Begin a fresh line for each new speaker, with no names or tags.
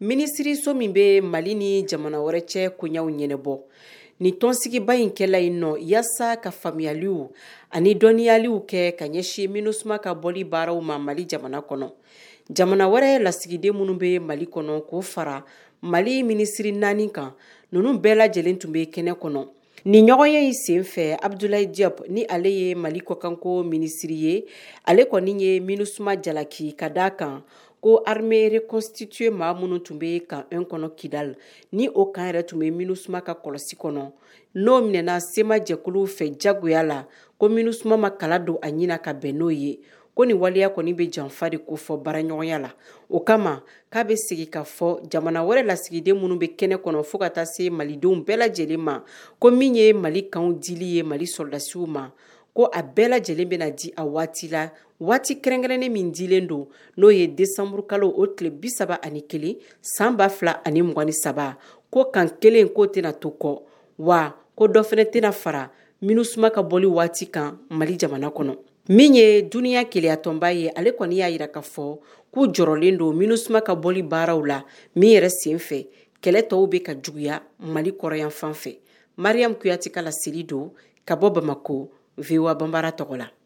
Minisiriso min bɛ mali ni jamana wɛrɛ cɛ koɲaw ɲɛnabɔ ni tɔnonsigiba in kɛlɛ in nɔ walasasa ka faamuyayaliw ani dɔnniyayaliw kɛ ka ɲɛsin minnuuma ka bɔ baararaww ma mali jamana kɔnɔ jamana wɛrɛ lasigiden minnu bɛ mali kɔnɔ ko fara mali minisiriri naani kan ninnu bɛɛ lajɛlen tun bɛ kɛnɛ kɔnɔ Nin ɲɔgɔnya in sen fɛ Abudulayi Diyɔp ni ale ye Mali kɔkanko minisiri ye, ale kɔni ye Minusma jalaki ka d'a kan ko armee reconstituee maa minnu tun bɛ camp 1 kɔnɔ Kidali, ni o camp yɛrɛ tun bɛ Minusma ka kɔlɔsi kɔnɔ, n'o minɛna sema jɛkulu fɛ diyagoya la, ko Minusma ma kala don a ɲin na ka bɛn n'o ye. ko nin waleya kɔni bɛ janfa de ko fɔ baraɲɔgɔnya la o kama k'a bɛ sigi ka fɔ jamana wɛrɛ lasigiden minnu bɛ kɛnɛ kɔnɔ fo ka taa se malidenw bɛɛ lajɛlen ma ko min ye mali kanw dili ye mali sɔrɔdasiw ma ko a bɛɛ lajɛlen bɛna di a waati la waati kɛrɛnkɛrɛnnen min dilen don n'o ye desanburu kalo o tile bi saba ani kelen san ba fila ani mɔgɔn ni saba ko kan kelen k'o tɛna to kɔ wa ko dɔ fana tɛna fara minusuma ka bɔli waati kan mali jamana kɔnɔ min ye dunya keyatɔnba ye ale kɔni y'a jira ka fɔ ko jɔyɔrɔlen don minusuma ka bɔli baaraw la min yɛrɛ sen fɛ kɛlɛ tɔw bɛ ka juguya mali kɔrɔyan fan fɛ mariayame kuyate ka la seli don ka bɔ bamakɔ vwabanbara tɔgɔ la